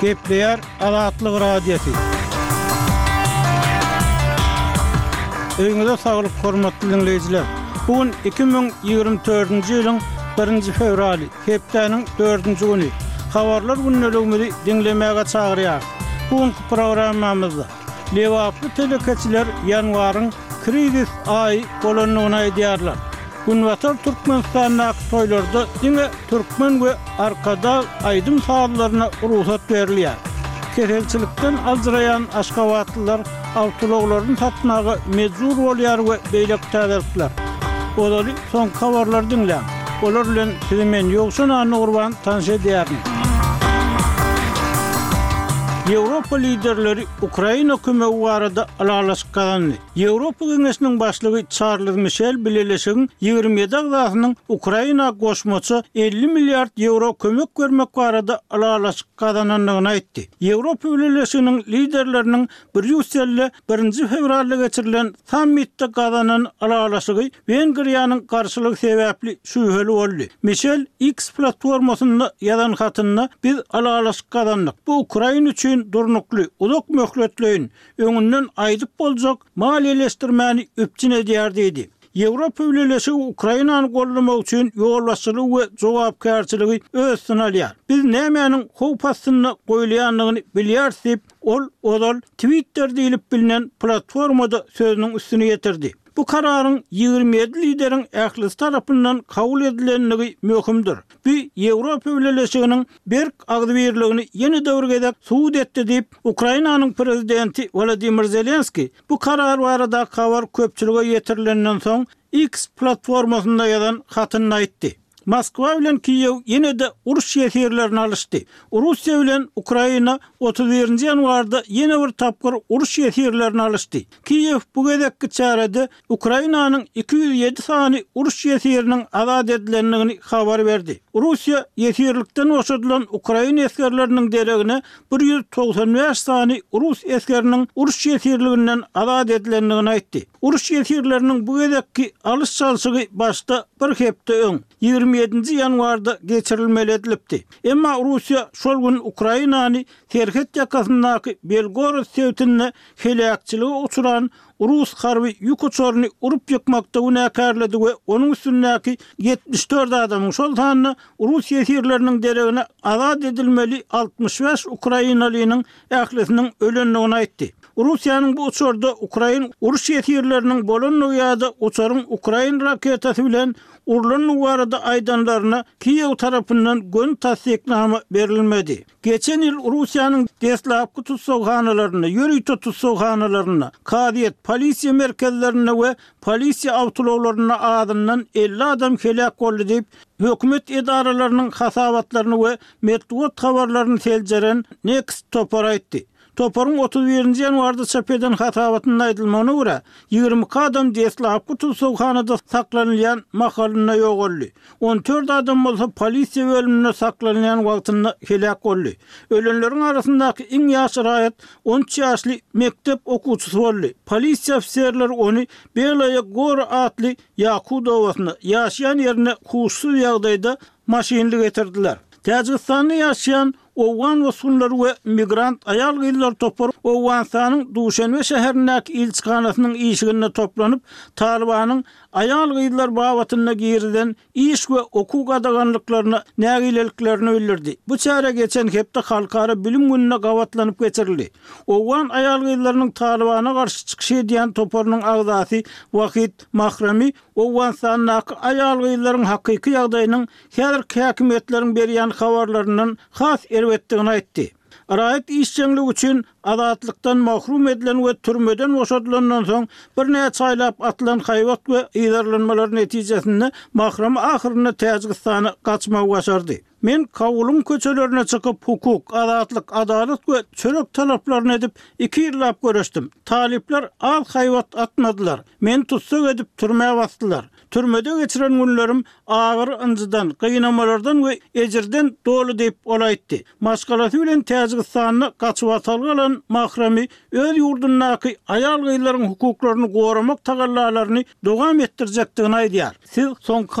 Gepleýär Azatlyk Radiosy. Öňüňizde saglyk hormatly dinleýjiler. Bu gün 2024-nji ýylyň 1-nji fewraly, hepdäniň 4-nji güni. Habarlar gündeligimizi diňlemäge çagyrýar. Bu günki programmamyzda Lebaply telekeçiler ýanwaryň krizis aýy bolandygyny aýdýarlar. Günbatar Türkmenistandaky toýlarda diňe türkmen we arkadag aýdym-sazlaryna rugsat berilýär. Keselçilikden aljyraýan aşgabatlylar awtoulaglaryny satmaga mejbur bolýar we beýleki täzelikler. Ozaly Soňky habarlary diňläň. Olar bilen sizi men Ýowşan Annagurban tanyş edýärin. Ýewropa liderleri Ukraina kömegi barada ylalaşyk gazandy. Ýewropa Geňeşiniň başlygy Çarlz Mişel bileleşigiň ýigrimi ýedi agzasynyň Ukraina goşmaça elli milliard ýewro kömek bermek barada ylalaşyk gazanandygyny aýtdy. Ýewropa Bileleşiginiň liderleriniň Brýusselde birinji fewralda geçirilen sammitde gazanan ylalaşygy Wengriýanyň garşylygy sebäpli şübheli boldy. Mişel X platformasynda ýazan hatynda, Biz ylalaşyk gazandyk. Bu Ukraina üçin durnukly, uzak möhletleýin, öňünden aýdyp boljak maliýeleşdirmäni üpjün edýär diýdi. Ýewropa Bileleşigi Ukrainany goldamak üçin ýolbaşçylygy we jogapkärçiligi öz üstüne alýar. Biz nämäniň howp astynda goýulýandygyny bilýäris diýip, Ol ozal Twitter diýlip bilinen platformada sözüniň üstüni ýetirdi. Bu kararyň ýigrimi ýedi lideriň ählisi tarapyndan kabul edilendigi möhümdir. Bu Ýewropa Bileleşiginiň berk agzybirligini ýene-de bir gezek subut etdi diýip, Ukrainanyň prezidenti Wolodymyr Zelenski bu karar baradaky habar köpçülige ýetirilenden soň X platformasynda ýazan hatynda aýtdy. Moskwa bilen Kiýew ýene-de uruş ýesirlerini alyşdy. Russiýa bilen Ukraina otuz birinji ýanwarda ýene bir tapgyr uruş ýesirlerini alyşdy. Kiýew bu gezekki çärede Ukrainanyň iki ýüz ýedi sany uruş ýesiriniň azat edilendigini habar berdi. Russiýa ýesirlikden boşadylan ukrain esgerleriniň deregine bir ýüz togsan bäş sany rus esgeriniň uruş ýesirliginden azat edilendigini aýtdy. Uruş ýesirleriniň bu gezekki alyş-çalşygy başda bir hepde öň, ýigrimi ýedinji ýanwarda geçirilmeli edilipdi. Emma Russiýa şol gün Ukrainany serhet ýakasyndaky Belgorod sebitinde heläkçilige uçran rus harby ýük uçaryny urup ýykmakda günäkärledi we onuň üstündäki ýetmiş dört adamyň, şol sanda rus ýesirleriniň deregine azat edilmeli altmyş bäş ukrainalynyň ählisiniň ölendigini aýtdy. Russiýanyň bu uçarda ukrain uruş ýesirleriniň bolandygy ýa-da uçaryň ukrain raketasy bilen urlandygy barada aýdanlaryna Kiýew tarapyndan göni tassyknama berilmedi. Geçen ýyl Russiýanyň deslapky tussaghanalaryna, ýörite tussaghanalarynda, kazyýet, polisiýa merkezlerinde we polisiýa awtoulaglarynda azyndan elli adam heläk boldy diýip, hökümet edaralarynyň hasabatlaryny we metbugat habarlaryny seljeren Next topary aýtdy. Toparyň otuz birinji ýanwarda çap eden hasabatynda aýdylmagyna görä, ýigrimi iki adam deslapky tussaghanada saklanylýan mahalynda ýogaldy. On dört adam bolsa polisiýa bölüminde saklanylýan wagtynda heläk boldy. Ölenleriň arasyndaky iň ýaş raýat on üç ýaşly mekdep okuwçysy boldy. Polisiýa ofiserleri ony Belaýa Gora atly Ýakut obasynda, ýaşaýan ýerine huşsuz ýagdaýda maşynly getirdiler. Täjigistanly ýaşaýan Owgan bosgunlary we migrant aýal-gyzlar topary Owganystanyň Duşenbe şäherindäki ilçihanasynyň işiginde toplanyp, Talybanyň aýal-gyzlar babatynda girizen iş we okuw gadaganlyklaryna nägileliklerini bildirdi. Bu çäre geçen hepde Halkara bilim gününe gabatlanyp geçirildi. Owgan aýal-gyzlarynyň Talybana garşy çykyş edýän toparynyň agzasy Wahid Mahrami Owganystandaky aýal-gyzlaryň hakyky ýagdaýynyň häzirki häkimiýetleriň berýän habarlaryndan has erbetdigini aýtdy. Raýat işjeňligi üçin azatlykdan mahrum edilen we türmeden boşadylandan soň birnäçe aýlap atylan haýbat we yzarlanmalar netijesinde Mahram ahyrynda Täjigistana gaçmagy başardy. Men Kabulyň köçelerine çykyp, hukuk, azatlyk, adalat we çörek talaplaryny edip, iki ýyllap göreşdim. Talyplar az haýbat atmadylar. Meni tussag edip, türmä basdylar. Türmede geçiren günlerim agyr, ynjydan, gynamalardan we ejirden doly diýip, ol aýtdy. Maşgalasy bilen Täjigistanda gaçybatalga alan Mahrami öz ýurdundaky aýal-gyzlaryň hukuklaryny goramak tagallalaryny dowam etdirjekdigini aýdýar. Siz soňky